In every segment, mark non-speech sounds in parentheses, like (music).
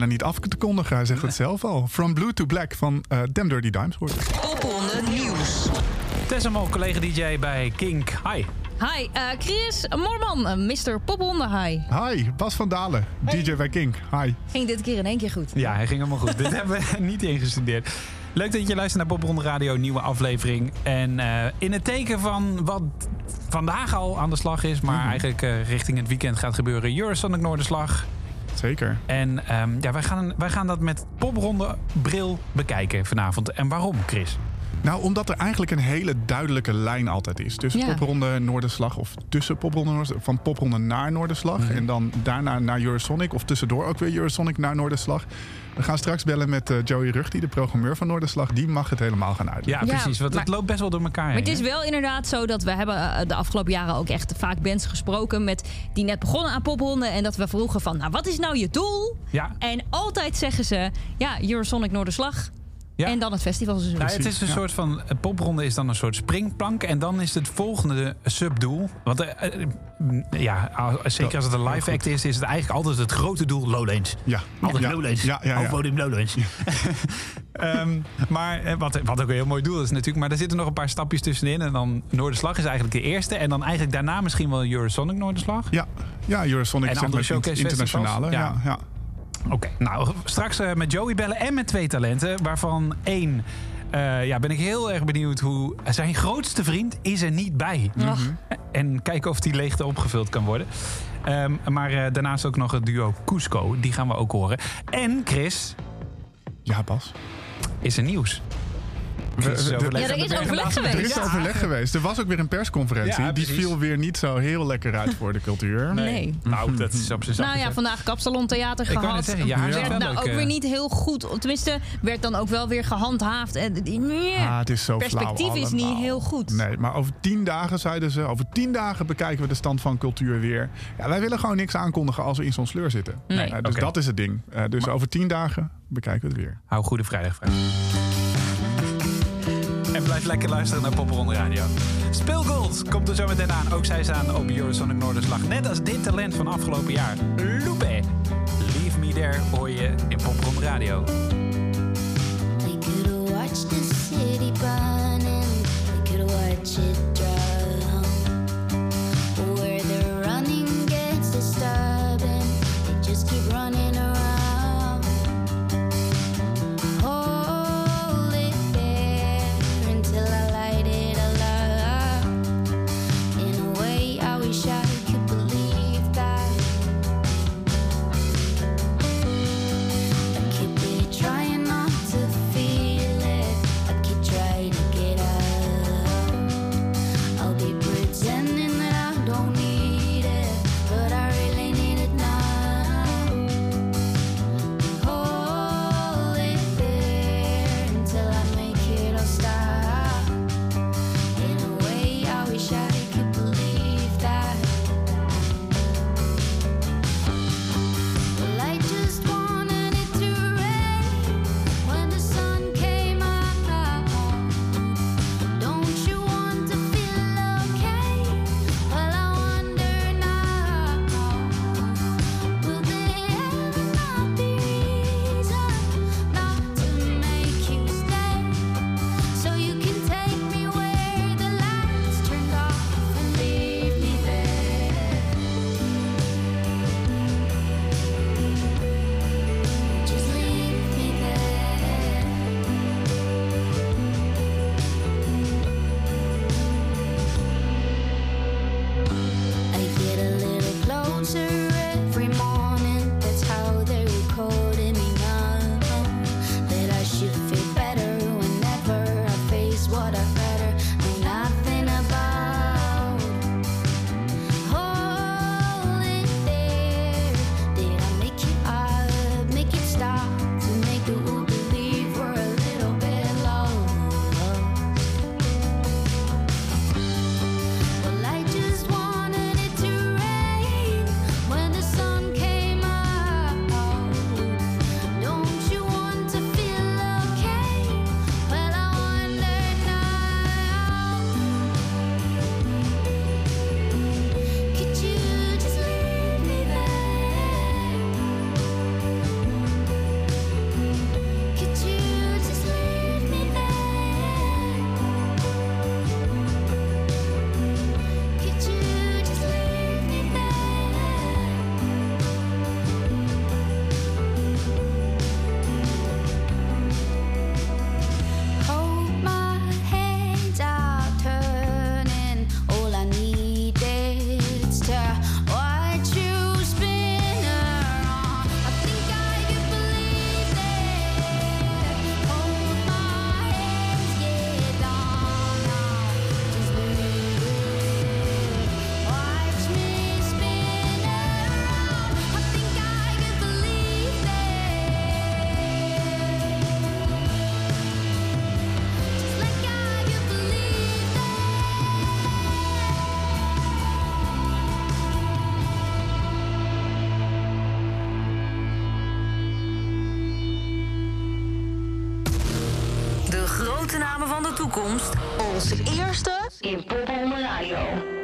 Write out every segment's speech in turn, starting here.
bijna niet af te kondigen. Hij zegt het zelf al. From Blue to Black van uh, Damn Dirty Dimes wordt het. Popronde Nieuws. Tessa Mol, collega-dj bij Kink. Hi. Hi, eh, Chris Moorman, eh, Mr. Popronde, hi. Hi, Bas van Dalen, DJ bij Kink. Hi. Ging dit keer in één keer goed. Ja, hij ging helemaal goed. Dit (laughs) hebben we niet ingestudeerd. Leuk dat je luistert naar Popronde Radio, nieuwe aflevering. En uh, in het teken van wat vandaag al aan de slag is... maar mm -hmm. eigenlijk uh, richting het weekend gaat gebeuren... Eurosonic Noorderslag. Zeker. En um, ja, wij, gaan, wij gaan dat met Popronde bril bekijken vanavond. En waarom, Chris? Nou, omdat er eigenlijk een hele duidelijke lijn altijd is. Tussen ja. popronde Noorderslag of tussen popronde Noorderslag. Van popronde naar Noorderslag. Mm -hmm. En dan daarna naar Eurosonic. Of tussendoor ook weer Eurosonic naar Noorderslag. We gaan straks bellen met uh, Joey Rugti, de programmeur van Noorderslag. Die mag het helemaal gaan uitleggen. Ja, precies. Want maar, het loopt best wel door elkaar Maar heen, het is wel inderdaad zo dat we hebben uh, de afgelopen jaren ook echt vaak bands gesproken met die net begonnen aan pophonden. En dat we vroegen van, nou wat is nou je doel? Ja. En altijd zeggen ze, ja, Eurosonic Noorderslag. Ja. En dan het festivalseizoen. Nou, het is een ja. soort van. Popronde is dan een soort springplank. En dan is het volgende subdoel. Want uh, ja, zeker als het een live act is, is het eigenlijk altijd het grote doel Lowlands. Ja. Altijd ja. Lowlands. Ja, ja, ja. Podium Lowlands. um, (laughs) maar wat, wat ook een heel mooi doel is natuurlijk. Maar er zitten nog een paar stapjes tussenin. En dan Noorderslag is eigenlijk de eerste. En dan eigenlijk daarna misschien wel Eurosonic Noorderslag. Ja, ja Eurosonic en is internationale. Ja. Oké, okay, nou straks uh, met Joey bellen en met twee talenten. Waarvan één eh, ja, ben ik heel erg benieuwd hoe zijn grootste vriend is er niet bij. Ach. En kijken of die leegte opgevuld kan worden. Ehm, maar eh, daarnaast ook nog het duo Cusco. Die gaan we ook horen. En Chris, Ja, Bas. is er nieuws. Is overleg Ja, er is overleg geweest. Er is Ja. overleg geweest. Er was ook weer een persconferentie. Ja, die viel weer niet zo heel lekker uit voor de cultuur. Nee. Nou, dat is op Nou ja, vandaag Kapsalon Theater Ik gehad. zeggen, ja, hij werd nou ook eh. weer niet heel goed. Tenminste, werd dan ook wel weer gehandhaafd. En, nee. Ah, het is zo Perspectief flauw is niet heel goed. Nee, maar over tien dagen zeiden ze... over tien dagen bekijken we de stand van cultuur weer. Ja, wij willen gewoon niks aankondigen als we in zo'n sleur zitten. Nee. Eh, dus dat is het ding. Eh, dus over tien dagen bekijken we het weer. Hou Goede Vrijdag vrij. En blijf lekker luisteren naar Popperon Radio. Speelgold komt er zo meteen aan. Ook zij staan op Eurosonic Noorderslag. Net als dit talent van afgelopen jaar. Loepé. Leave Me There hoor je in Popperon Radio. We could watch the city burning. Could watch it grote namen van de toekomst. Onze eerste in Pop Radio.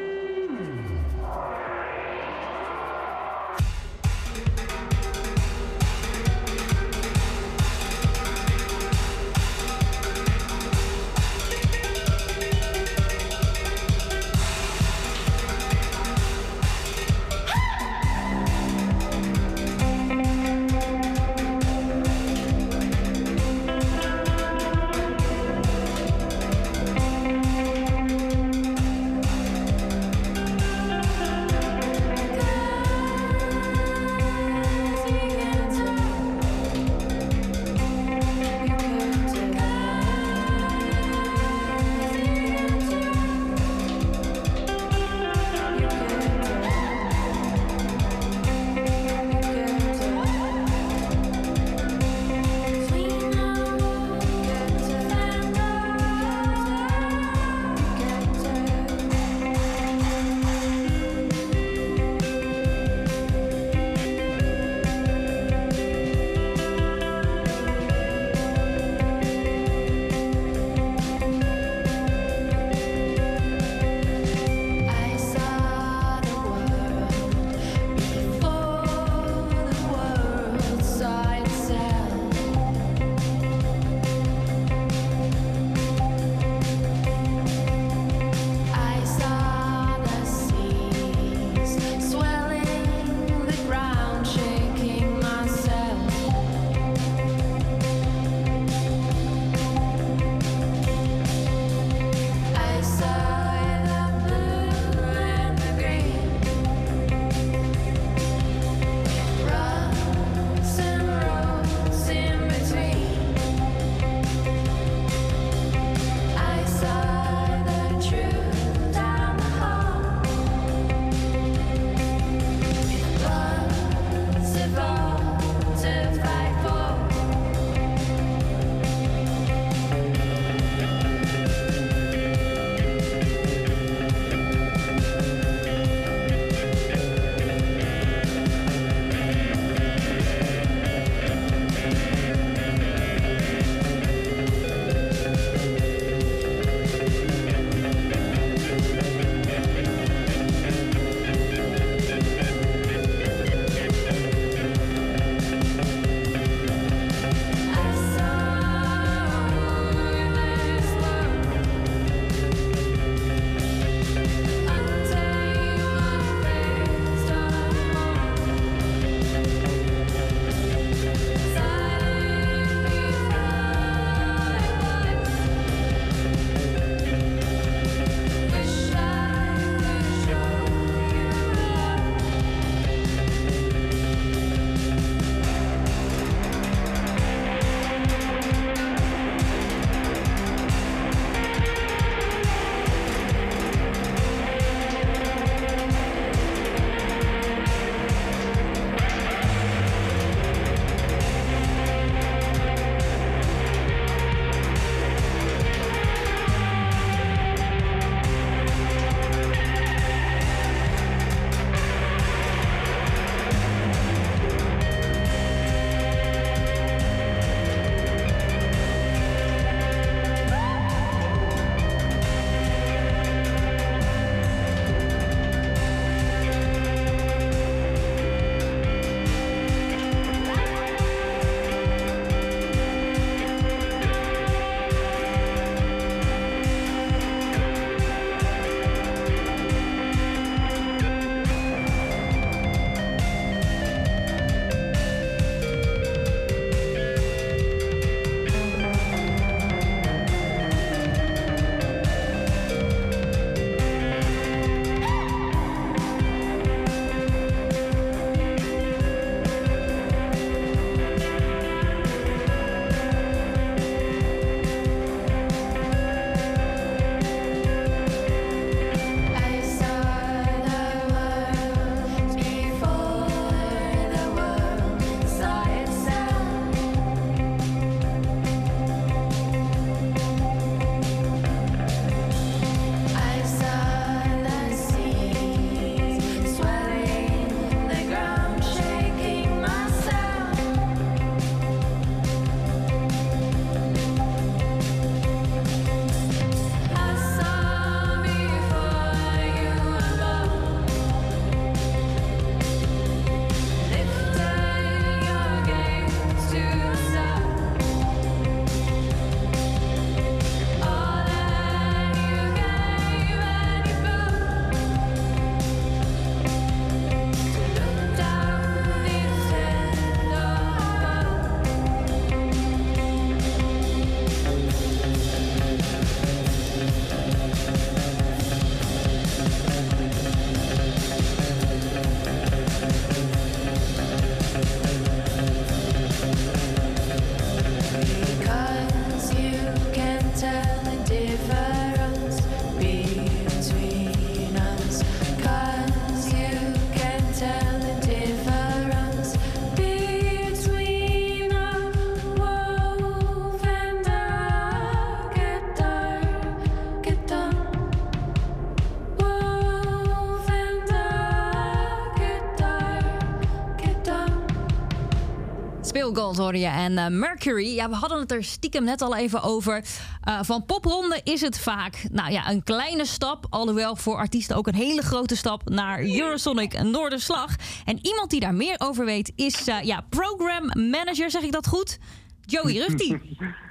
Hoorde je en eh, Mercury. Ja, we hadden het er stiekem net al even over. Eh, van popronde is het vaak nou ja, een kleine stap. Alhoewel voor artiesten ook een hele grote stap naar Eurosonic Noorderslag. En iemand die daar meer over weet is eh, ja, program manager, zeg ik dat goed? Joey (laughs) Rufti.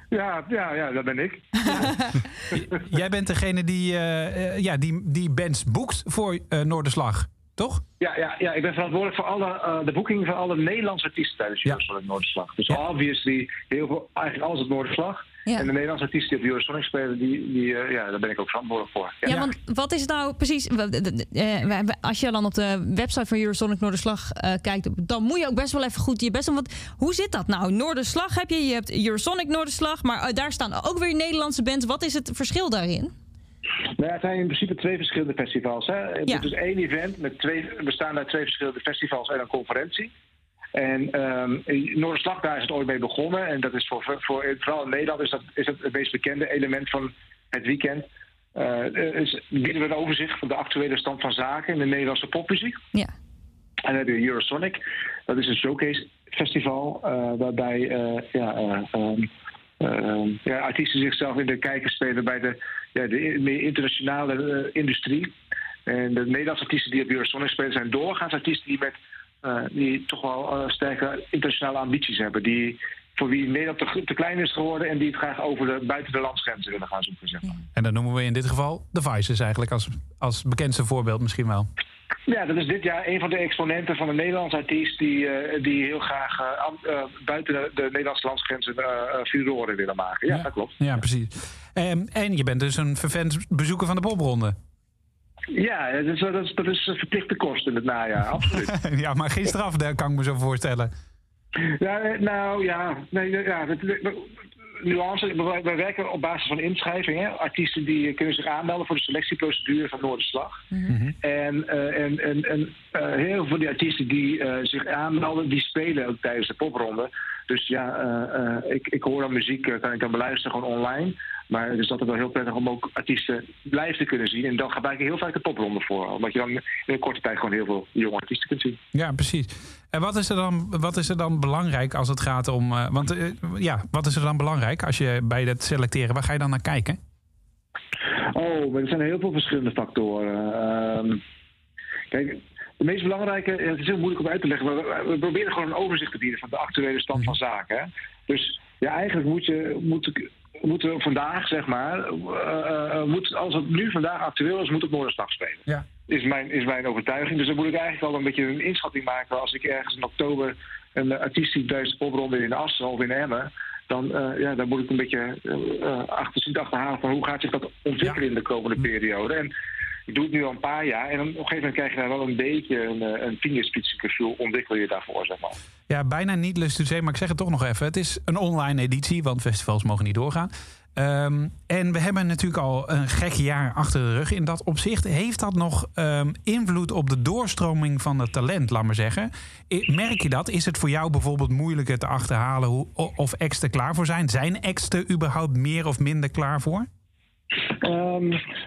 Ja, ja, ja, dat ben ik. (laughs) Jij bent degene die, ja, die, die bands boekt voor eh, Noorderslag, toch? Ja, ja, ja, ik ben verantwoordelijk voor alle, eh, de boeking van alle Nederlandse artiesten tijdens Ja. Eurosonic Noorderslag. Dus Ja. obviously heel veel, eigenlijk alles op Noorderslag. Ja. En de Nederlandse artiesten die op Eurosonic spelen, die, die, eh, ja, daar ben ik ook verantwoordelijk voor. Ja. Ja, want wat is nou precies... eh, Als je dan op de website van Eurosonic Noorderslag kijkt... dan moet je ook best wel even goed je best doen. Want hoe zit dat nou? Noorderslag heb je, je hebt Eurosonic Noorderslag... maar daar staan ook weer Nederlandse bands. Wat is het verschil daarin? Nou ja, het zijn in principe twee verschillende festivals. Hè. Het Ja. is dus één event met twee, bestaan uit twee verschillende festivals en een conferentie. En ehm in Noorderslag, daar is het ooit mee begonnen. En dat is voor, voor vooral in Nederland is dat, is dat het meest bekende element van het weekend. Eh, is, bieden we een overzicht van de actuele stand van zaken in de Nederlandse popmuziek. Ja. En dan heb je Eurosonic. Dat is een showcase festival eh, waarbij eh, ja, eh, ehm, ehm, ja, artiesten zichzelf in de kijker spelen bij de, ja, de meer internationale eh, industrie. En de Nederlandse artiesten die op Eurosonic spelen zijn doorgaans artiesten die, met, eh, die toch wel eh, sterke internationale ambities hebben. Die, voor wie Nederland te, te klein is geworden en die het graag over de, buiten de landsgrenzen willen gaan zoeken. Zeg maar. En dat noemen we in dit geval de Vices eigenlijk als, als bekendste voorbeeld misschien wel. Ja, dat is dit jaar een van de exponenten van een Nederlandse artiest die, die heel graag buiten de, de Nederlandse landsgrenzen eh, furoren willen maken. Ja, dat klopt. Ja, precies. Ehm, en je bent dus een vervent bezoeker van de popronde. Ja, dat is, dat is, dat is een verplichte kost in het najaar, absoluut. (laughs) ja, maar geen straf, daar kan ik me zo voorstellen. Ja, eh, nou ja, nee, ja, dat, dat- nuance. Wij, wij werken op basis van inschrijvingen. Artiesten die kunnen zich aanmelden voor de selectieprocedure van Noorderslag. En, eh, en, en, en eh, heel veel van die artiesten die eh, zich aanmelden, die spelen ook tijdens de popronde. Dus ja, eh, eh, ik, ik hoor dan muziek, kan ik dan beluisteren gewoon online. Maar het is altijd wel heel prettig om ook artiesten live te kunnen zien. En dan gebruik ik heel vaak de popronde voor. Omdat je dan in een korte tijd gewoon heel veel jonge artiesten kunt zien. Ja, precies. En wat is er dan, wat is er dan belangrijk als het gaat om. eh, want eh, ja, wat is er dan belangrijk als je bij het selecteren, waar ga je dan naar kijken? Oh, maar er zijn heel veel verschillende factoren. Ehm, kijk, de meest belangrijke, het is heel moeilijk om uit te leggen, maar we, we proberen gewoon een overzicht te bieden van de actuele stand van zaken. Hè? Dus ja, eigenlijk moet je, moet, moeten we vandaag, zeg maar, eh, moet, als het nu vandaag actueel is, moet het Noorderslag spelen. Ja. Is mijn, is mijn overtuiging. Dus dan moet ik eigenlijk al een beetje een inschatting maken als ik ergens in oktober een artiest zie tijdens de popronde in Assen of in Emmen. Dan, ja, dan moet ik een beetje eh, achter, zien te achterhalen van hoe gaat zich dat ontwikkelen in de komende periode. En ik doe het nu al een paar jaar en op een gegeven moment krijg je daar wel een beetje een, eh, een vingerspitsengevoel ontwikkel je daarvoor, zeg maar. Ja, bijna niet lust say, maar ik zeg het toch nog even. Het is een online editie, want festivals mogen niet doorgaan. Ehm, en we hebben natuurlijk al een gek jaar achter de rug. In dat opzicht heeft dat nog ehm, invloed op de doorstroming van het talent, laat maar zeggen. Merk je dat? Is het voor jou bijvoorbeeld moeilijker te achterhalen hoe, of er klaar voor zijn? Zijn er überhaupt meer of minder klaar voor?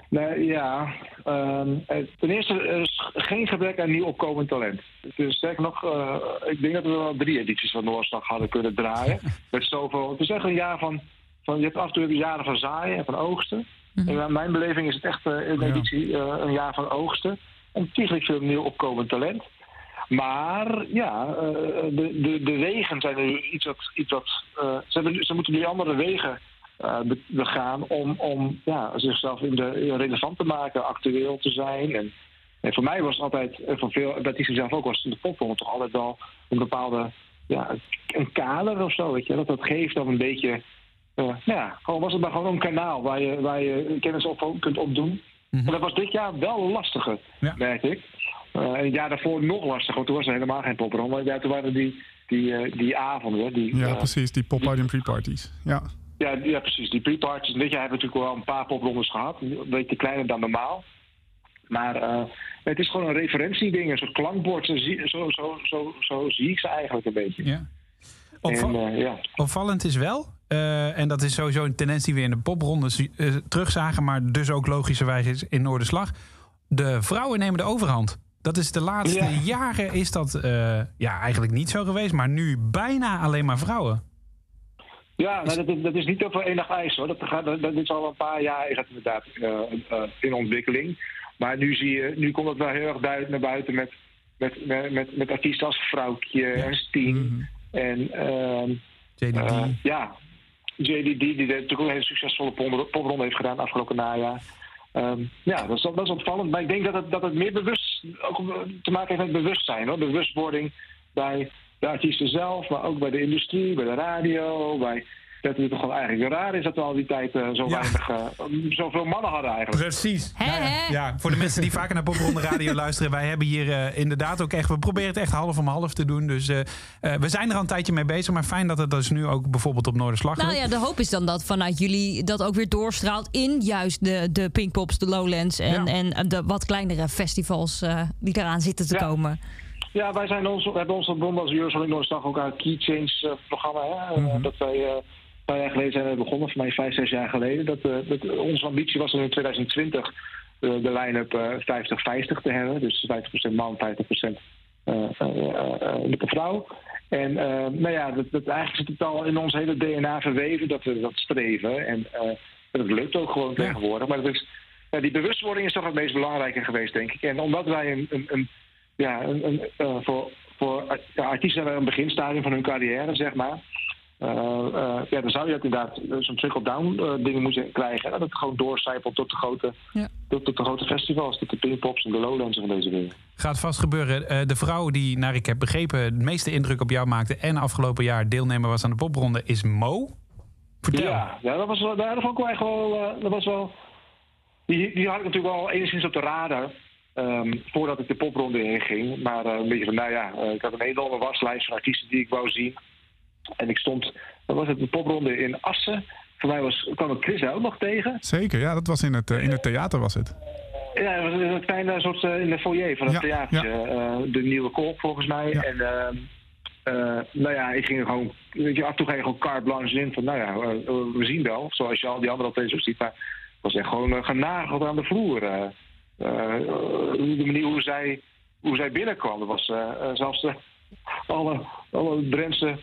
Nou, ja, ehm, eh, ten eerste er is geen gebrek aan nieuw opkomend talent. Dus sterker nog, eh, ik denk dat we wel drie edities van Noorslag hadden kunnen draaien. (laughs) Met zoveel, het is echt een jaar van, van je hebt af en toe heb je jaren van zaaien en van oogsten. En naar mijn beleving is het echt een editie een jaar van oogsten. En tiegelijk veel nieuw opkomend talent. Maar ja, de, de, de wegen zijn nu iets wat. Iets wat ze, hebben, ze moeten nu andere wegen begaan om, om ja, zichzelf in de, relevant te maken, actueel te zijn. En, en voor mij was het altijd, en voor veel artiesten zelf ook, was in de popronde toch altijd wel een bepaalde ja, een kader of zo. Weet je? Dat dat geeft dan een beetje. eh, nou ja, gewoon was het maar gewoon een kanaal waar je, waar je kennis op kunt opdoen. En dat was dit jaar wel lastiger, Ja. merk ik. Eh, en het jaar daarvoor nog lastiger, want toen was er helemaal geen popronde. Ja, toen waren die, die, eh, die avonden. Die, Ja, eh, precies. Die pop-out en pre-parties. Ja. Ja, ja, precies. Die pre-parties. Dit jaar hebben we natuurlijk wel een paar poprondes gehad. Een beetje kleiner dan normaal. Maar eh, het is gewoon een referentieding, een soort klankbord. Zo, zie- zo, zo, zo, zo zie ik ze eigenlijk een beetje. Ja. Opval- En, eh, ja. Opvallend is wel, eh, en dat is sowieso een tendens die we in de popronde zie- eh, terugzagen, maar dus ook logischerwijs is in Noorderslag. De vrouwen nemen de overhand. Dat is de laatste Ja. jaren is dat ja, eigenlijk niet zo geweest. Maar nu bijna alleen maar vrouwen. Ja, nou, dat, is, dat is niet over dag ijs hoor. Dat, gaat, dat, dat is al een paar jaar is dat inderdaad eh, eh, in ontwikkeling. Maar nu zie je, nu komt het wel heel erg duidelijk naar buiten met, met, met, met, met artiesten als Vrouwtje en Steen. En ehm, JDD. eh, ja, JDD, die natuurlijk ook een hele succesvolle pop- popronde heeft gedaan afgelopen najaar. Ehm, ja, dat is, dat is opvallend. Maar ik denk dat het, dat het meer bewust ook te maken heeft met bewustzijn. Hoor. Bewustwording bij de artiesten zelf, maar ook bij de industrie, bij de radio. Bij, dat het toch wel eigenlijk raar is dat we al die tijd eh, zo Ja. weinig, eh, zoveel mannen hadden eigenlijk. Precies. Hè, ja, hè? ja, voor de mensen die vaker naar Popronde Radio (laughs) luisteren. Wij hebben hier eh, inderdaad ook echt... We proberen het echt half om half te doen. Dus eh, eh, we zijn er al een tijdje mee bezig. Maar fijn dat het dus nu ook bijvoorbeeld op Noorderslag Nou ja, de hoop is dan dat vanuit jullie dat ook weer doorstraalt in juist de, de Pinkpops, de Lowlands en, Ja. en de wat kleinere festivals eh, die eraan zitten te Ja. komen. Ja, wij zijn ons, we hebben onze als Eurozone Noordslag ook aan het Key Change eh, programma. Hè, eh, Dat wij eh, een paar jaar geleden zijn we begonnen, voor mij vijf, zes jaar geleden. Dat, dat, onze ambitie was om in 2020 eh, de line-up eh 50-50 te hebben. Dus 50% man, 50% eh, eh, eh, eh, de vrouw. En nou ja, dat, dat, eigenlijk zit het al in ons hele DNA verweven dat we dat streven. En eh, dat lukt ook gewoon Ja. tegenwoordig. Maar dat is, ja, die bewustwording is toch het meest belangrijke geweest, denk ik. En omdat wij een, een, een ja, een, een, eh, voor, voor artiesten aan een beginstadium van hun carrière, zeg maar. Eh, eh, ja, dan zou je ook inderdaad zo'n trickle-down eh, dingen moeten krijgen. En dat het gewoon doorcijpelt tot de grote, Ja. tot, tot de grote festivals, tot de Pinkpops en de Lowlands van deze wereld. Gaat vast gebeuren. Eh, de vrouw die, naar ik heb begrepen, het meeste indruk op jou maakte... en afgelopen jaar deelnemer was aan de popronde, is Mo. Vertel. Ja, ja, dat was wel, dat vond ik wel echt wel, eh, dat was wel, die, die had ik natuurlijk wel enigszins op de radar. Ehm, voordat ik de popronde inging. Maar eh, een beetje van, nou ja, eh, ik had een enorme waslijst van artiesten die ik wou zien. En ik stond, dat was het, de popronde in Assen. Voor mij was, kwam ik Chris ook nog tegen. Zeker, ja, dat was in het, eh, in het theater was het. Ja, het was een kleine soort in de foyer van het Ja, theatertje. eh, de Nieuwe Kolk volgens mij. Ja. En ehm, eh, nou ja, ik ging gewoon, weet je, af en toe ga je gewoon carte blanche in van, nou ja, we zien wel. Zoals je al die andere altijd zo ziet. Maar het was echt gewoon genageld aan de vloer. Eh. De manier hoe zij, hoe zij binnenkwam. Was eh, eh, zelfs de, alle, alle Drentse,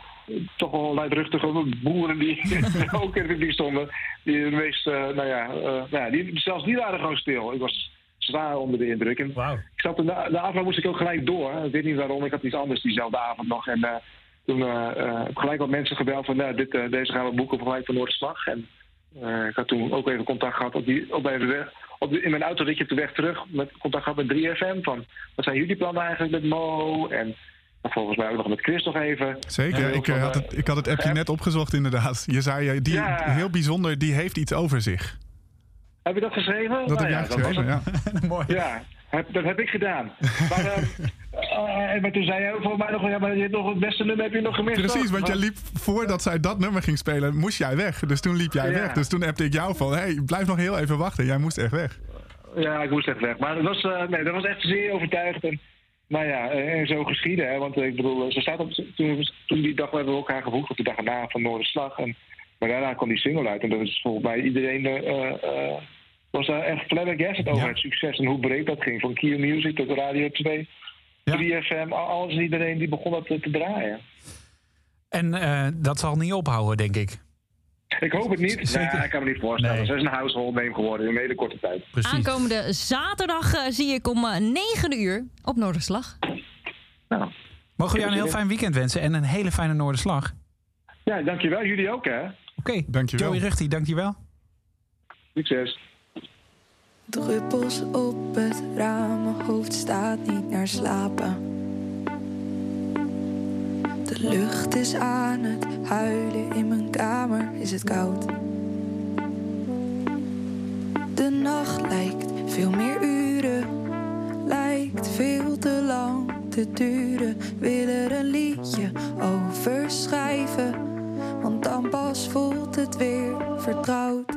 toch wel luidruchtige boeren die (laughs) ook in publiek stonden. Die de meest, nou ja, nou ja die, zelfs die waren gewoon stil. Ik was zwaar onder de indruk. En ik zat in de, de avond moest ik ook gelijk door. Ik weet niet waarom. Ik had iets anders diezelfde avond nog. En toen heb ik gelijk wat mensen gebeld van nou, dit, deze gaan we boeken voor gelijk van Noordslag. En ik had toen ook even contact gehad op die, op de weg, op de, in mijn autoritje op de weg terug. Met contact gehad met 3FM. Van wat zijn jullie plannen eigenlijk met Mo? En volgens mij ook nog met Chris nog even. Zeker, Ja, ik, van, eh, had eh, het, ik had het appje net opgezocht inderdaad. Je zei, eh, die, Ja. heel bijzonder, die heeft iets over zich. Heb je dat geschreven? Dat Nou heb ja, jij geschreven, het. ja. (laughs) Mooi. Ja, heb, dat heb ik gedaan. Maar, eh, (laughs) eh, maar toen zei jij ook voor mij nog, ja, maar je hebt nog het beste nummer heb je nog gemist. Precies, want jij liep voordat zij dat nummer ging spelen, moest jij weg. Dus toen liep jij Ja. weg. Dus toen appte ik jou van, hey, blijf nog heel even wachten. Jij moest echt weg. Ja, ik moest echt weg. Maar dat was, eh, nee, dat was echt zeer overtuigd. En, nou ja, eh, en zo geschieden. Hè, want eh, ik bedoel, eh, ze staat op, toen, toen die dag hebben we elkaar gevoegd op de dag erna van Noorderslag. En, maar daarna kwam die single uit. En dat is volgens mij iedereen eh, eh, was daar echt flabbergasted over Ja. het succes en hoe breed dat ging. Van Q Music tot Radio 2, Ja. 3FM, al- alles en iedereen die begon dat te, te draaien. En eh, dat zal niet ophouden, denk ik. Ik hoop het niet. Zeker. Nee, ik kan me niet voorstellen. Nee. Ze is een household name geworden in een hele korte tijd. Precies. Aankomende zaterdag eh, zie ik om eh, 9 uur op Noorderslag. Nou, Mogen we jou een heel fijn weekend wensen en een hele fijne Noorderslag. ja, dankjewel. Jullie ook, hè? Oké, Dankjewel. Joey Ruchti, dankjewel. Succes. Druppels op het raam, mijn hoofd staat niet naar slapen. De lucht is aan het huilen, in mijn kamer is het koud. De nacht lijkt veel meer uren, lijkt veel te lang te duren. Wil er een liedje over schrijven, want dan pas voelt het weer vertrouwd.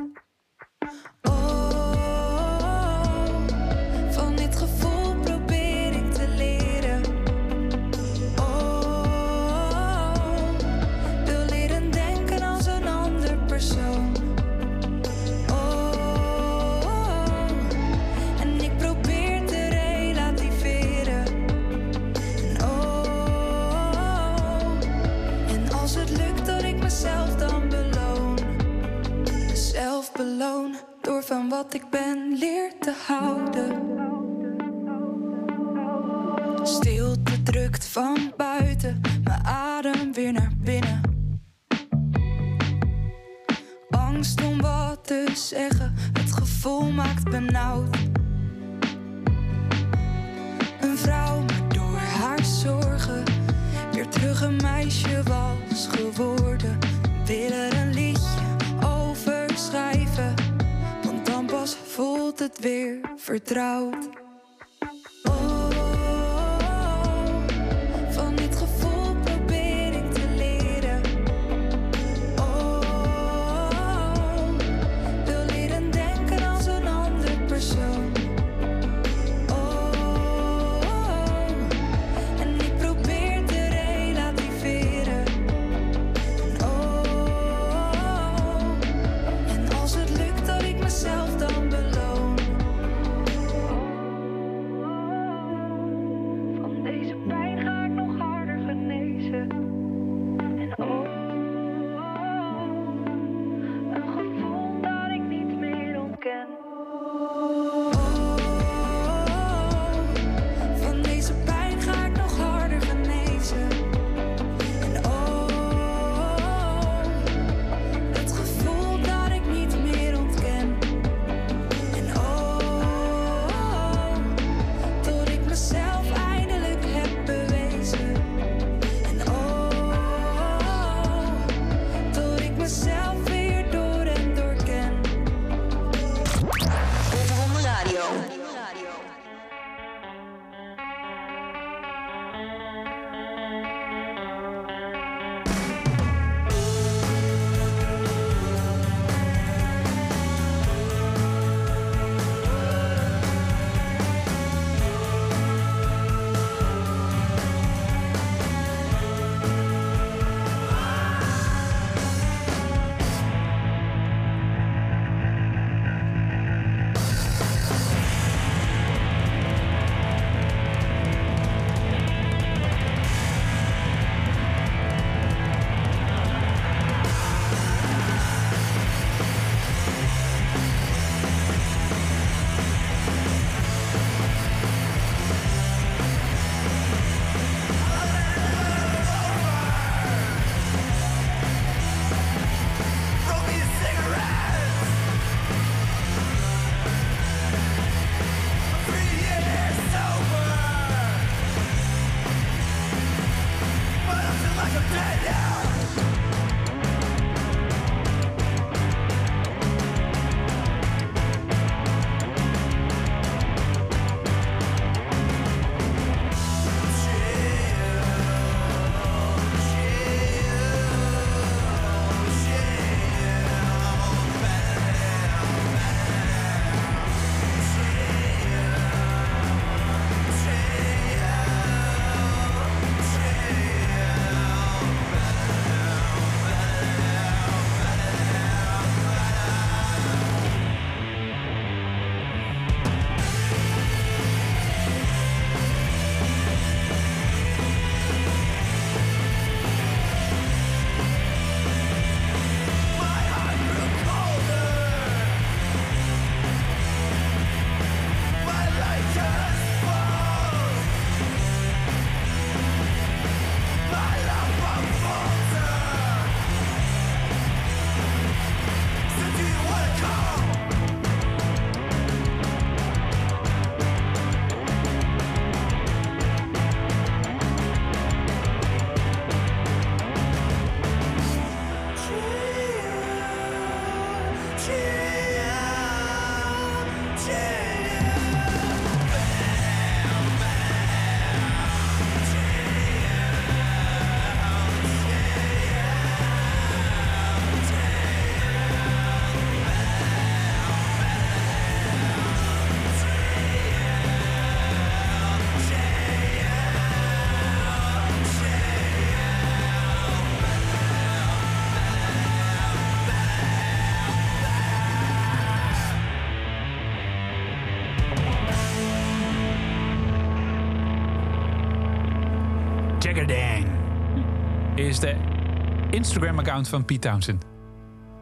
Instagram-account van Pete Townsend.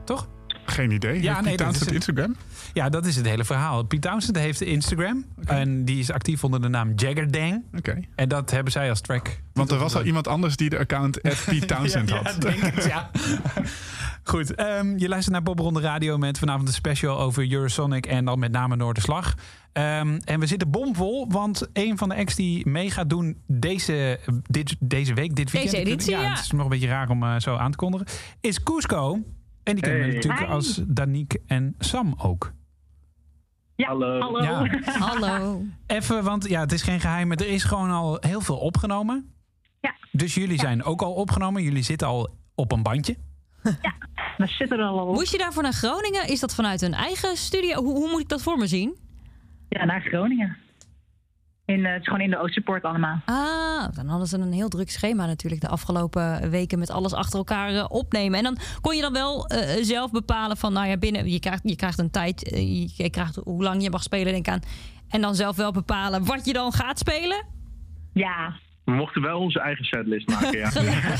Toch? Geen idee. Ja, nee, is op het. Instagram? Ja, dat is het hele verhaal. Piet Townsend heeft Instagram. En die is actief onder de naam Jaggerdang. Oké. En dat hebben zij als track. Want er was al iemand anders die de account Pete (laughs) Townsend ja, had. Ja, denk het, ja. (laughs) Goed, ehm, je luistert naar Popronde Radio met vanavond een special over Eurosonic en dan met name Noorderslag. Ehm en we zitten bomvol, want een van de acts die mee gaat doen deze, dit, deze week, dit weekend. Deze editie, ja. Het is nog een beetje raar om eh, zo aan te kondigen. Is Cusco. En die kennen we natuurlijk Hi. als Danique en Sam ook. Ja, Hallo. hallo. Ja. (laughs) Hallo. Even, want ja, het is geen geheim, maar er is gewoon al heel veel opgenomen. Ja. Dus jullie zijn ook al opgenomen. Jullie zitten al op een bandje. (laughs) We zitten er al op. Moest je daarvoor naar Groningen? Is dat vanuit een eigen studio? Hoe, hoe moet ik dat voor me zien? Ja, naar Groningen. In, eh, het is gewoon in de Oosterpoort allemaal. Ah, dan hadden ze een heel druk schema natuurlijk de afgelopen weken met alles achter elkaar eh, opnemen. En dan kon je dan wel eh, zelf bepalen van, nou ja, binnen, je krijgt, je krijgt een tijd, je, je krijgt hoe lang je mag spelen, denk ik aan. En dan zelf wel bepalen wat je dan gaat spelen. Ja, We mochten wel onze eigen setlist maken, ja.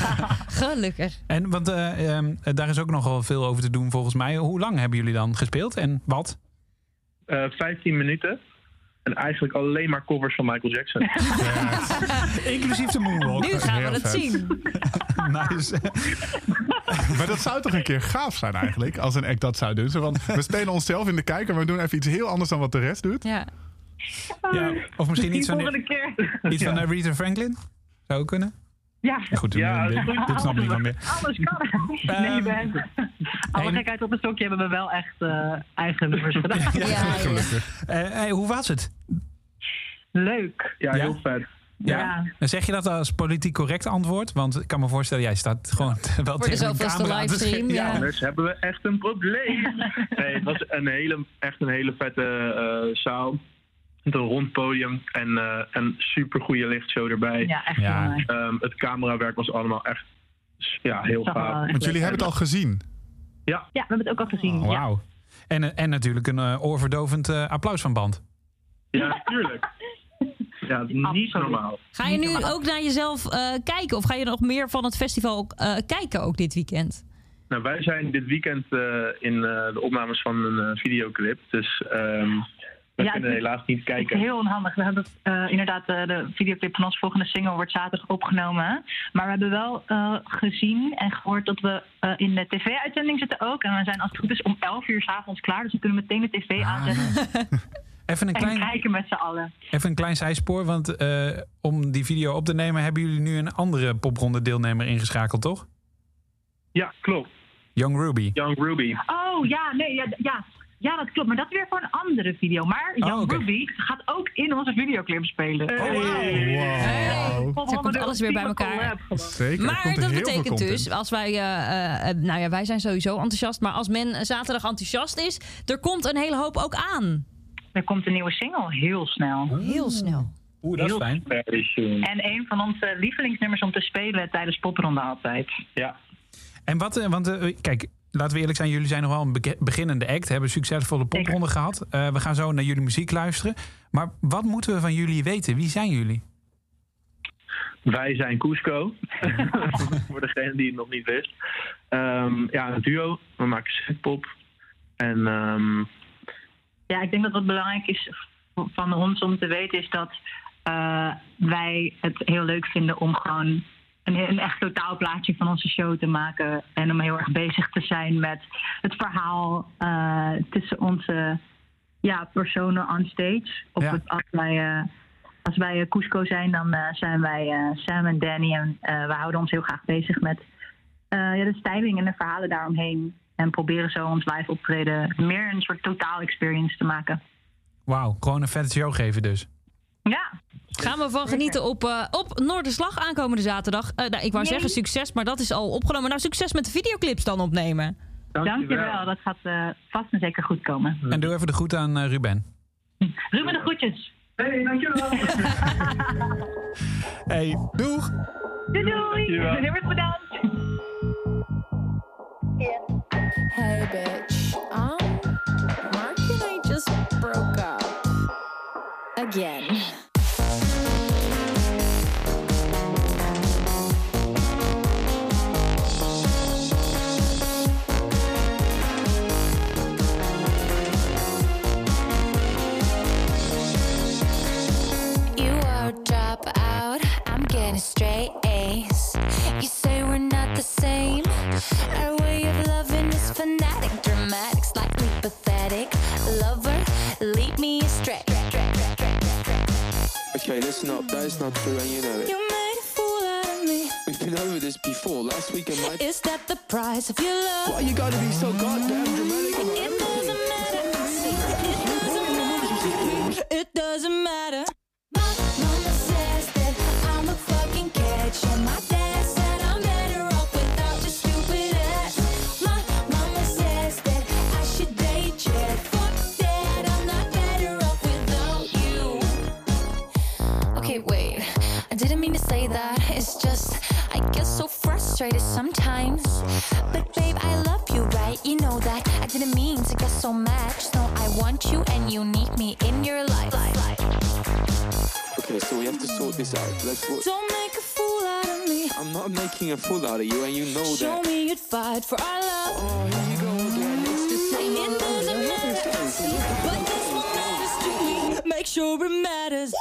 (laughs) Gelukkig. En want eh, ehm, daar is ook nogal veel over te doen volgens mij. Hoe lang hebben jullie dan gespeeld en wat? Eh 15 minuten. En eigenlijk alleen maar covers van Michael Jackson. (laughs) Inclusief de moonwalk. Nu gaan we het zien. (laughs) nice. Maar dat zou toch een keer gaaf zijn eigenlijk, als een act dat zou doen. Van, we spelen onszelf in de kijker, maar we doen even iets heel anders dan wat de rest doet. Ja. Ja, of misschien iets van, iets van eh, Rita Franklin? Zou ook kunnen? Ja, Goed, Ja, dit, dat is goed. dit niemand meer. alles kan. nee, Ben. Alle gekheid op een stokje hebben we wel echt eh, eigen nummers (laughs) gedaan. Ja, ja. Eh, hey, hoe was het? Leuk. Ja, Ja? heel vet. Ja. En zeg je dat als politiek correct antwoord? Want ik kan me voorstellen, jij staat gewoon (laughs) wel de tegen zoveelste camera te livestream, schreeuwen. ja. Anders hebben we echt een probleem. (laughs) Nee, het was een hele, echt een hele vette eh, zaal. Met een rond podium en eh, een super goede lichtshow erbij. Ja, echt Ja. Ehm, het camerawerk was allemaal echt ja, heel gaaf. Want jullie hebben het al gezien. Ja, we hebben het ook al gezien. Oh, ja. Wauw. En, eh, en natuurlijk een eh, oorverdovend eh, applaus van band. Ja, tuurlijk. Ja, (laughs) niet Absoluut. normaal. Ga je nu ook naar jezelf eh, kijken? Of ga je nog meer van het festival eh, kijken ook dit weekend? Nou, wij zijn dit weekend eh, in eh, de opnames van een eh, videoclip. Dus ehm we Ja, kunnen helaas niet Het is kijken. heel onhandig. We hebben eh, inderdaad eh, de videoclip van ons volgende single wordt zaterdag opgenomen. Maar we hebben wel eh, gezien en gehoord dat we eh, in de tv-uitzending zitten ook. En we zijn als het goed is om 11 uur 's avonds klaar. Dus we kunnen meteen de tv aanzetten (laughs) Even een en klein, kijken met z'n allen. even een klein zijspoor, want eh, om die video op te nemen... hebben jullie nu een andere popronde deelnemer ingeschakeld, toch? Ja, klopt. Young Ruby. Young Ruby. Oh ja, nee, ja, ja. Ja, dat klopt. Maar dat is weer voor een andere video. Maar Oh, Young oké. Ruby gaat ook in onze videoclip spelen. Oh, Wow. Zo komt alles weer bij elkaar. Zeker. er Maar komt dat betekent dus, als wij, eh, eh, nou ja, wij zijn sowieso enthousiast, maar als men zaterdag enthousiast is, er komt een hele hoop ook aan. Er komt een nieuwe single, heel snel. Heel snel. Oeh, dat is fijn. En een van onze lievelingsnummers om te spelen tijdens popronde altijd. Ja. En wat, eh, want kijk, laten we eerlijk zijn, jullie zijn nog wel een beginnende act, hebben succesvolle popronde gehad. Eh, we gaan zo naar jullie muziek luisteren. Maar wat moeten we van jullie weten? Wie zijn jullie? Wij zijn Cusco. (laughs) Voor degene die het nog niet wist. Ehm, ja, een duo. We maken synthpop. En ehm, Ja, ik denk dat wat belangrijk is van ons om te weten is dat eh, wij het heel leuk vinden om gewoon een, een echt totaalplaatje van onze show te maken. En om heel erg bezig te zijn met het verhaal eh, tussen onze ja, personen on stage. Op Ja. het, als wij, eh, als wij eh, Cusco zijn, dan zijn wij Sam en Danny. En we houden ons heel graag bezig met ja, de styling en de verhalen daaromheen. En proberen zo ons live optreden meer een soort totaal experience te maken. Wauw, gewoon een vette show geven dus. Ja, Gaan we van genieten op, eh, op Noorderslag aankomende zaterdag. Eh, nou, ik wou zeggen succes, maar dat is al opgenomen. Nou, succes met de videoclips dan opnemen. dankjewel. Dat gaat eh, vast en zeker goed komen. En doe even de groet aan Ruben. Ruben de groetjes. Hey, dankjewel. (laughs) Hey, doeg! Doei doei. Heel erg bedankt. Hey, bitch. Um, Mark and I just broke up. Again. With straight A's. You say we're not the same. Our way of loving is fanatic, dramatic, slightly pathetic. Lover, lead me astray. Okay, listen up. That is not true, and you know it. You made a fool out of me. We've been over this before. Last weekend, my. Is that the price of your love? Why you gotta be so goddamn so we have to sort this out. Let's. Wo- Don't make a fool out of me. I'm not making a fool out of you, and you know Show that. Show me you'd fight for our love. Oh, here you go again. It's just so It doesn't matter, but this one matters to me. Make sure it matters.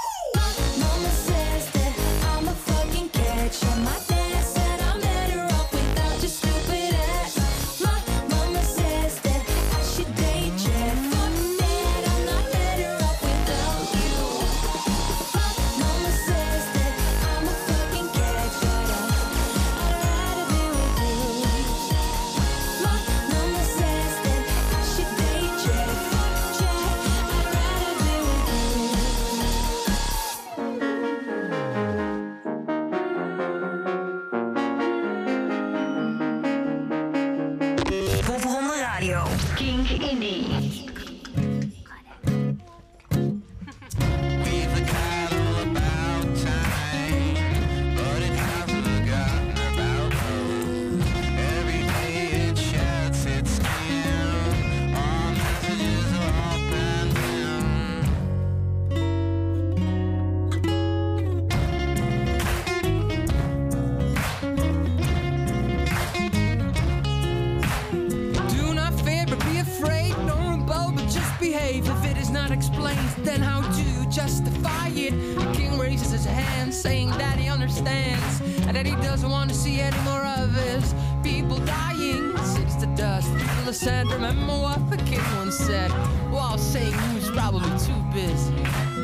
See any more of his people dying. Since the dust, people ascend. Remember what the king once said while saying he was probably too busy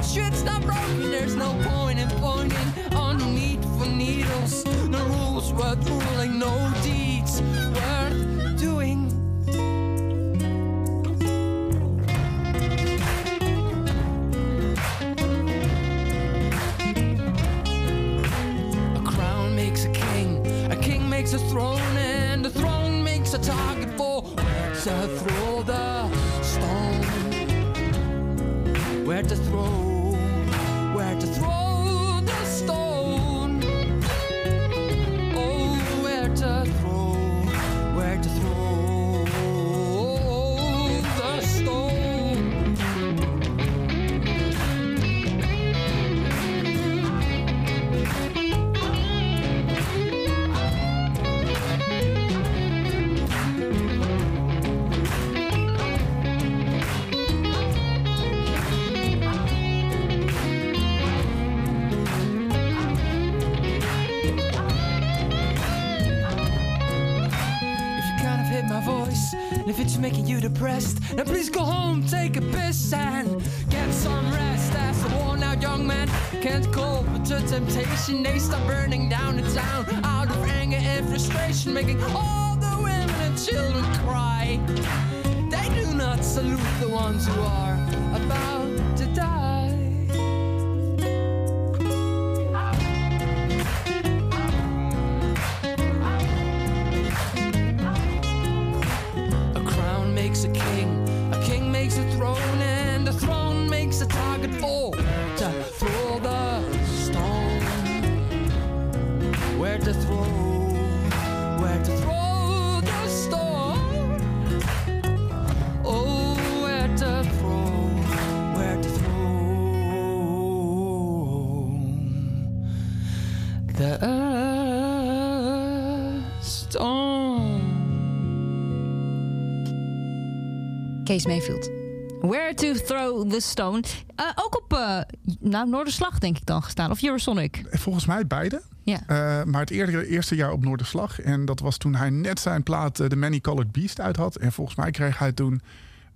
And make sure it's not broken, there's no point in pointing on the need for needles. No rules worth ruling, no depressed, then please go home, take a piss, and get some rest. As a worn out young man can't cope with the temptation, they start burning down the town out of anger and frustration, making all the women and children cry. They do not salute the ones who are Kees Mayfield. Where to throw the stone. Eh, ook op eh nou, Noorderslag denk ik dan gestaan. Of Eurosonic. Volgens mij beide. Ja. Eh, maar het eerder, eerste jaar op Noorderslag. En dat was toen hij net zijn plaat The Many Colored Beast uit had. En volgens mij kreeg hij toen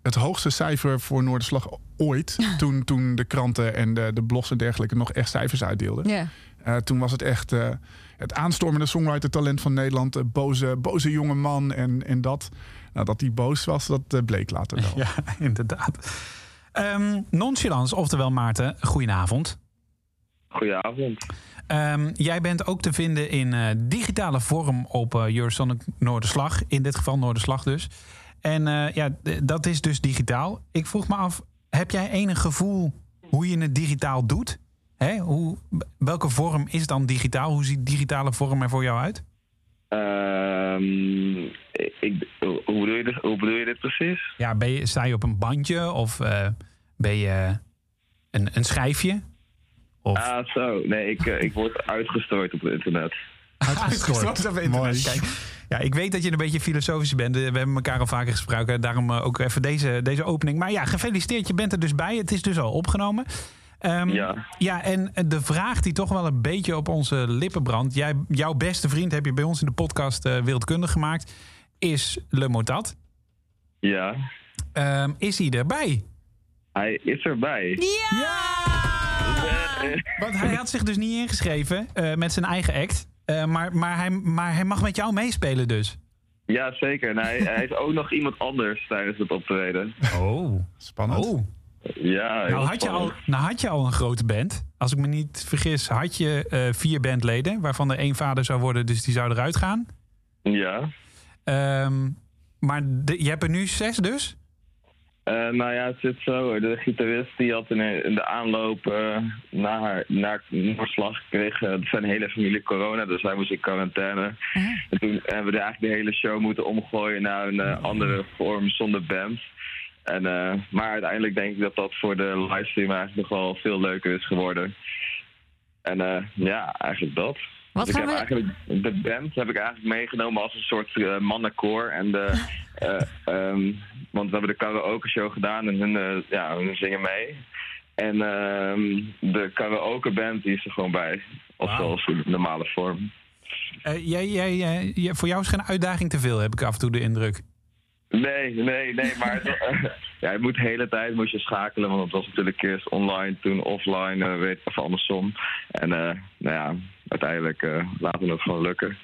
het hoogste cijfer voor Noorderslag ooit. (laughs) toen, toen de kranten en de, de blogs en dergelijke nog echt cijfers uitdeelden. Ja. Eh, toen was het echt eh, het aanstormende songwriter-talent van Nederland. De boze, boze jonge man en, en dat. Nou, dat hij boos was, dat eh, bleek later wel. (laughs) Ja, inderdaad. Ehm nonchalance, oftewel Maarten, goedenavond. Goedenavond. Ehm, jij bent ook te vinden in eh, digitale vorm op eh Eurosonic Noorderslag. In dit geval Noorderslag dus. En eh, ja, dat is dus digitaal. Ik vroeg me af, heb jij enig gevoel hoe je het digitaal doet? Hè? Hoe, welke vorm is dan digitaal? Hoe ziet digitale vorm er voor jou uit? Ehm, ik, hoe, bedoel je dit, hoe bedoel je dit precies? Ja, ben je, sta je op een bandje of eh, ben je een, een schijfje? Of... Ah, zo. Nee, ik, eh, ik word uitgestoord op het internet. (laughs) Uitgestort op internet. Kijk, ja, ik weet dat je een beetje filosofisch bent. Eh, We hebben elkaar al vaker gesproken. Daarom ook even deze, deze opening. Maar ja, gefeliciteerd. Je bent er dus bij. Het is dus al opgenomen. Ehm, Ja. ja, en de vraag die toch wel een beetje op onze lippen brandt. Jij, jouw beste vriend heb je bij ons in de podcast eh Wereldkundig gemaakt. Is Le Motat. Ja. Ehm, is hij erbij? Hij is erbij. (laughs) Want hij had zich dus niet ingeschreven eh, met zijn eigen act. Eh, maar, maar, hij, maar hij mag met jou meespelen dus. Ja, zeker. En hij, hij is ook (laughs) nog iemand anders tijdens het optreden. Oh, spannend. Oh. Ja, Nou had, je al, nou had je al een grote band. Als ik me niet vergis, had je eh, vier bandleden. Waarvan er één vader zou worden, dus die zou eruit gaan. Ja. Ehm, maar de- je hebt er nu zes dus? Eh, nou ja, het zit zo. De gitarist die had in, in de aanloop eh, naar, naar Noordslag kreeg eh, zijn hele familie corona, dus hij moest in quarantaine. En toen hebben we eigenlijk de hele show moeten omgooien naar een andere vorm zonder band. En, eh, maar uiteindelijk denk ik dat dat voor de livestream eigenlijk nog wel veel leuker is geworden. En eh, ja, eigenlijk dat. Wat Dus ik heb we- eigenlijk de band heb ik eigenlijk meegenomen als een soort eh, mannenkoor. En de, (laughs) eh, ehm, want we hebben de karaoke show gedaan en hun, eh, ja, hun zingen mee. En ehm, de karaoke band die is er gewoon bij. Of zoals in normale vorm. Eh, jij, jij- jij- voor jou is geen uitdaging te veel, heb ik af en toe de indruk. Nee, nee, nee, maar (laughs) ja, je moet de hele tijd moet je schakelen, want het was natuurlijk eerst online, toen offline, eh, weet of andersom. En eh, nou ja, uiteindelijk eh, laten we het gewoon lukken.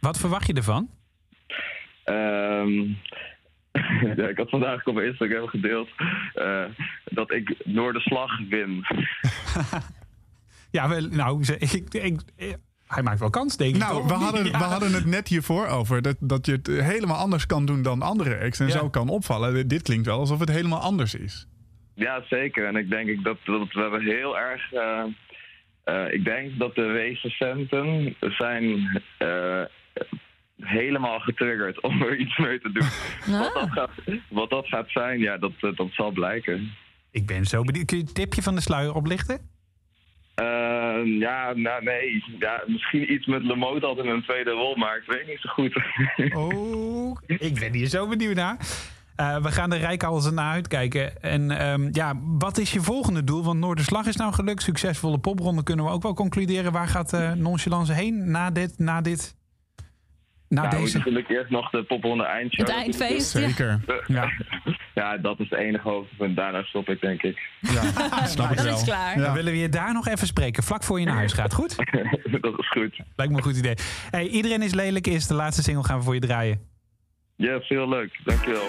Wat verwacht je ervan? Ehm, (laughs) ja, ik had vandaag op Instagram gedeeld dat ik door de slag win. (laughs) Ja, wel, nou, ik, ik, ik- hij maakt wel kans, denk ik. Nou, we hadden, (laughs) Ja. we hadden het net hiervoor over dat, dat je het helemaal anders kan doen dan andere acts. En Ja. zo kan opvallen. Dit klinkt wel alsof het helemaal anders is. Ja, zeker. En ik denk ik dat, dat we hebben heel erg. eh, eh, ik denk dat de recensenten zijn eh, helemaal getriggerd om er iets mee te doen. Wat, dat gaat, wat dat gaat zijn, ja, dat, dat zal blijken. Ik ben zo benieuwd. Kun je het tipje van de sluier oplichten? Eh, ja, nou nee. Ja, misschien iets met Lemoot altijd in een tweede rol, maar ik weet niet zo goed. (laughs) Oh, ik ben hier zo benieuwd naar. Eh, we gaan er rijk alles naar uitkijken. En ehm, ja, wat is je volgende doel? Want Noorderslag is nou gelukt. Succesvolle popronde kunnen we ook wel concluderen. Waar gaat eh Nonchalance heen na dit? Na dit na nou, deze? natuurlijk eerst nog de popronde eindshow. Het eindfeest, ja. Zeker. Ja. (laughs) ja, dat is het enige hoogtepunt. Daarna stop ik, denk ik. Ja, (laughs) snap ik Dan wel. is klaar. Dan willen we je daar nog even spreken. Vlak voor je naar huis gaat. Goed? (laughs) dat is goed. Lijkt me een goed idee. Hey, iedereen is lelijk. Is de laatste single gaan we voor je draaien. Ja, veel leuk. Dankjewel.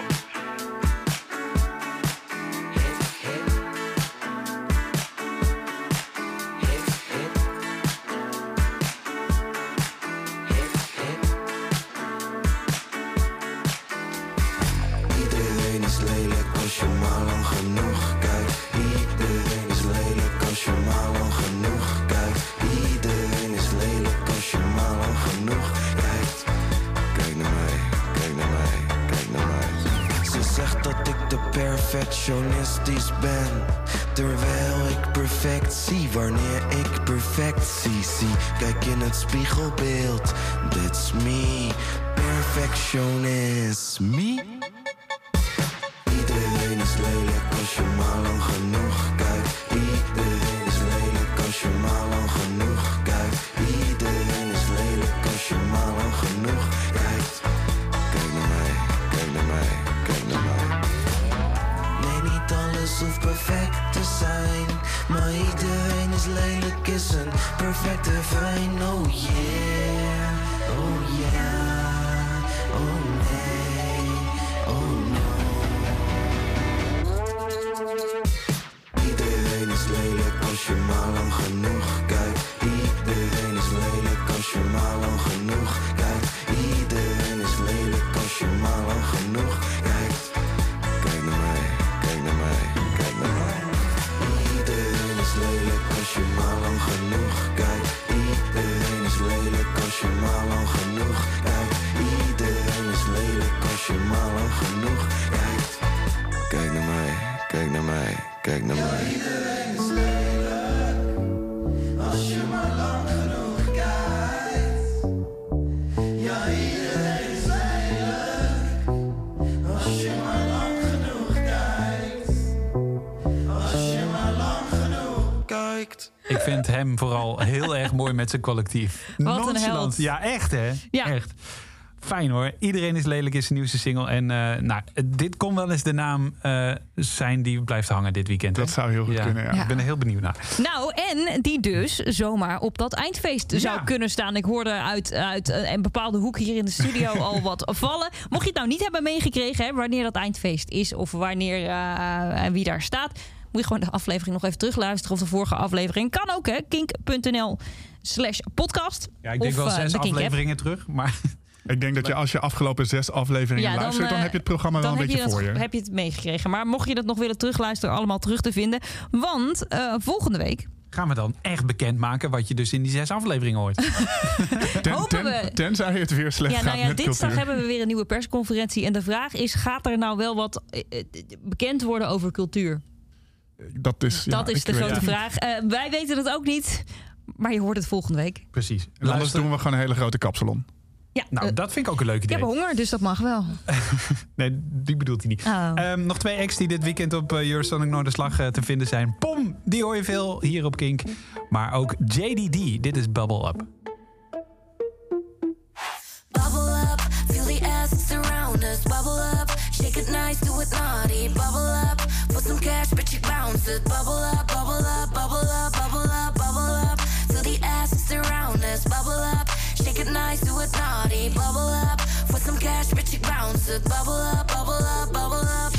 Perfectionistisch ben. Terwijl ik perfectie, wanneer ik perfectie zie. Kijk in het spiegelbeeld, that's me. Perfectionist, me. Iedereen is lelijk als je maar lang genoeg kijkt. Maar iedereen is lelijk, is een perfecte fijn. Oh yeah, oh yeah, oh nee, oh no. Iedereen is lelijk als je maar lang genoeg hem vooral heel erg mooi met zijn collectief. (laughs) Wat een held. Ja, echt hè? Ja. Echt. Fijn hoor. Iedereen is lelijk is zijn nieuwste single. En eh, nou, dit kon wel eens de naam eh, zijn die blijft hangen dit weekend. Dat zou heel goed kunnen, ja. Ik ben er heel benieuwd naar. Nou, en die dus zomaar op dat eindfeest zou kunnen staan. Ik hoorde uit, uit eh, een bepaalde hoek hier in de studio (laughs) al wat vallen. Mocht je het nou niet hebben meegekregen, hè, wanneer dat eindfeest is of wanneer eh, en wie daar staat, moet je gewoon de aflevering nog even terugluisteren of de vorige aflevering. Kan ook, hè? Kink.nl slash podcast. Ja, ik denk Of, wel eh, zes de afleveringen terug. Maar (laughs) Ik denk dat je als je afgelopen zes afleveringen Ja, dan, luistert, dan eh, heb je het programma wel dan een beetje je voor je. Heb je het meegekregen. Maar mocht je dat nog willen terugluisteren, allemaal terug te vinden. Want eh, volgende week gaan we dan echt bekendmaken wat je dus in die zes afleveringen hoort. (laughs) Ten, hopen we- Tenzij het weer slecht Ja, gaat nou ja, met dinsdag cultuur. hebben we weer een nieuwe persconferentie. En de vraag is: gaat er nou wel wat bekend worden over cultuur? Dat is, ja, dat is ik de grote vraag. Eh, wij weten het ook niet, maar je hoort het volgende week. Precies. En anders doen we gewoon een hele grote kapsalon. Ja, Nou, eh, dat vind ik ook een leuk ik idee. heb honger, dus dat mag wel. (laughs) Nee, die bedoelt hij niet. Oh. Ehm, nog twee acts die dit weekend op uh, Eurosonic Noorderslag eh, te vinden zijn. Pom, die hoor je veel hier op Kink. Maar ook JDD, dit is Bubble Up. Bubble up, feel the assets around us. Bubble up, shake it nice, do it naughty. Bubble up, bounce it. Bubble up, bubble up, bubble up, bubble up, bubble up. Feel the assets around us. Bubble up, shake it nice, do it naughty. Bubble up, put some cash, you bounce. Bubble bubble up, bubble up, bubble up.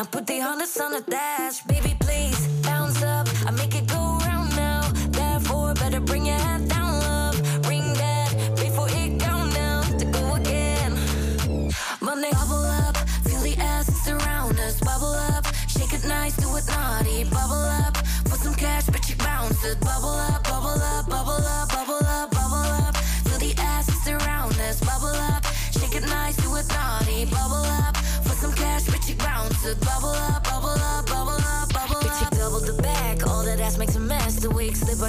Now put the hundreds on the dash, baby, please bounce up. I make it go round now. Therefore, better bring your head down, love. Bring that before it count down to go again. Monday, bubble up, feel the assets around us. Bubble up, shake it nice, do it naughty. Bubble up, put some cash, bitch, you bounce it. Bubble up, bubble up, bubble up,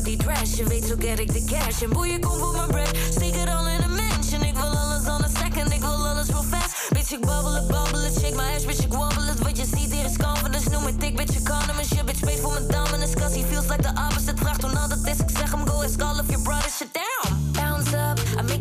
ik uit die dress, je weet zo get ik de cash. En boeien, kom voor mijn bread, steek het al in een mansion. Ik wil alles on a second, ik wil alles real fast. Bitch, ik babbel het, babbel het, shake my ass, bitch, ik wobble het. Wat je ziet hier is confidence, noem me dik, bitch, economist. Shit, bitch, weet voor mijn dominance, cause he feels like the opposite. Vraag toen al dat is, ik zeg hem, go ask all of your brothers, shit down. Bounce up, I make